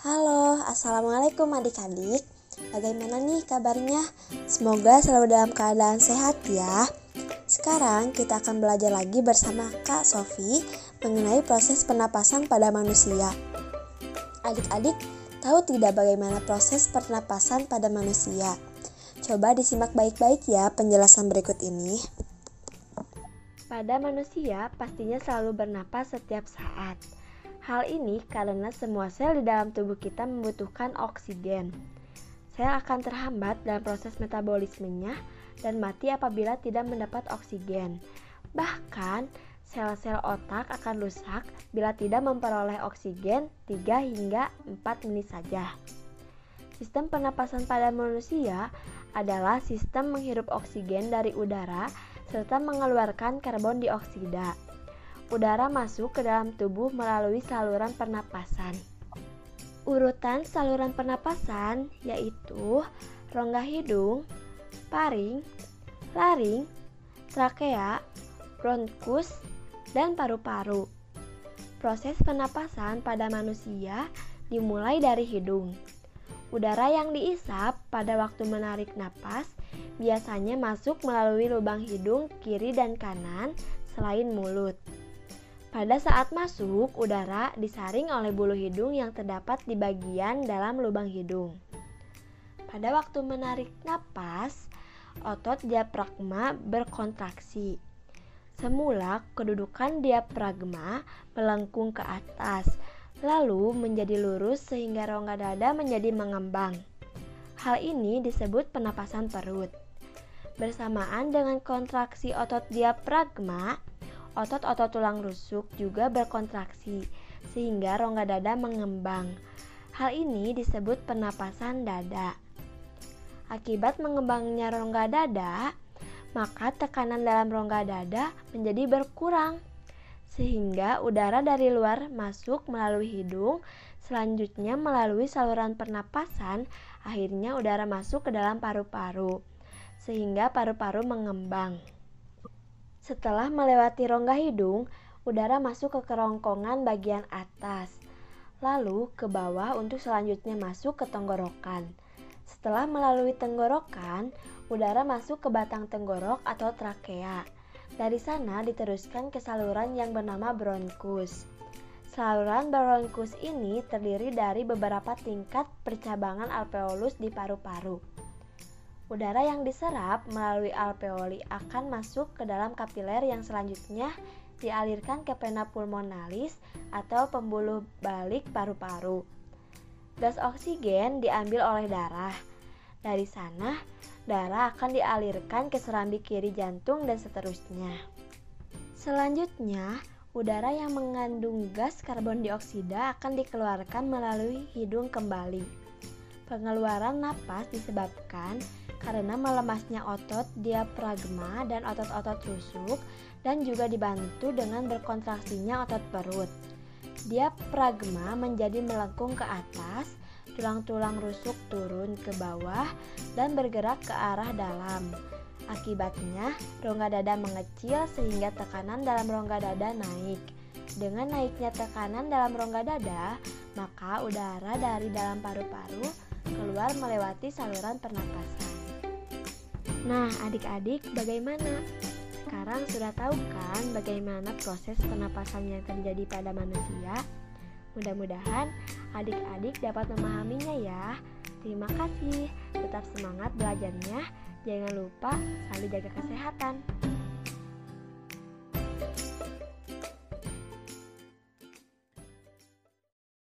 Halo, Assalamualaikum adik-adik Bagaimana nih kabarnya? Semoga selalu dalam keadaan sehat ya Sekarang kita akan belajar lagi bersama Kak Sofi mengenai proses pernapasan pada manusia Adik-adik, tahu tidak bagaimana proses pernapasan pada manusia? Coba disimak baik-baik ya penjelasan berikut ini. Pada manusia, pastinya selalu bernapas setiap saat. Hal ini karena semua sel di dalam tubuh kita membutuhkan oksigen. Sel akan terhambat dalam proses metabolismenya dan mati apabila tidak mendapat oksigen. Bahkan, sel-sel otak akan rusak bila tidak memperoleh oksigen 3 hingga 4 menit saja. Sistem pernapasan pada manusia adalah sistem menghirup oksigen dari udara serta mengeluarkan karbon dioksida. Udara masuk ke dalam tubuh melalui saluran pernapasan. Urutan saluran pernapasan yaitu rongga hidung, paring, laring, trakea, bronkus, dan paru-paru. Proses pernapasan pada manusia dimulai dari hidung. Udara yang diisap pada waktu menarik napas biasanya masuk melalui lubang hidung kiri dan kanan selain mulut. Pada saat masuk, udara disaring oleh bulu hidung yang terdapat di bagian dalam lubang hidung. Pada waktu menarik napas, otot diafragma berkontraksi. Semula, kedudukan diafragma melengkung ke atas, lalu menjadi lurus sehingga rongga dada menjadi mengembang. Hal ini disebut penapasan perut. Bersamaan dengan kontraksi otot diafragma, otot-otot tulang rusuk juga berkontraksi sehingga rongga dada mengembang. Hal ini disebut penapasan dada. Akibat mengembangnya rongga dada, maka tekanan dalam rongga dada menjadi berkurang sehingga udara dari luar masuk melalui hidung, selanjutnya melalui saluran pernapasan, akhirnya udara masuk ke dalam paru-paru, sehingga paru-paru mengembang. Setelah melewati rongga hidung, udara masuk ke kerongkongan bagian atas, lalu ke bawah untuk selanjutnya masuk ke tenggorokan. Setelah melalui tenggorokan, udara masuk ke batang tenggorok atau trakea. Dari sana diteruskan ke saluran yang bernama bronkus. Saluran bronkus ini terdiri dari beberapa tingkat percabangan alveolus di paru-paru. Udara yang diserap melalui alveoli akan masuk ke dalam kapiler yang selanjutnya dialirkan ke pena pulmonalis atau pembuluh balik paru-paru. Gas oksigen diambil oleh darah. Dari sana, darah akan dialirkan ke serambi kiri jantung dan seterusnya. Selanjutnya, udara yang mengandung gas karbon dioksida akan dikeluarkan melalui hidung kembali. Pengeluaran napas disebabkan karena melemasnya otot diafragma dan otot-otot rusuk dan juga dibantu dengan berkontraksinya otot perut. Diafragma menjadi melengkung ke atas tulang-tulang rusuk turun ke bawah dan bergerak ke arah dalam. Akibatnya, rongga dada mengecil sehingga tekanan dalam rongga dada naik. Dengan naiknya tekanan dalam rongga dada, maka udara dari dalam paru-paru keluar melewati saluran pernapasan. Nah, adik-adik, bagaimana? Sekarang sudah tahu kan bagaimana proses pernapasan yang terjadi pada manusia? Mudah-mudahan adik-adik dapat memahaminya ya. Terima kasih. Tetap semangat belajarnya. Jangan lupa selalu jaga kesehatan.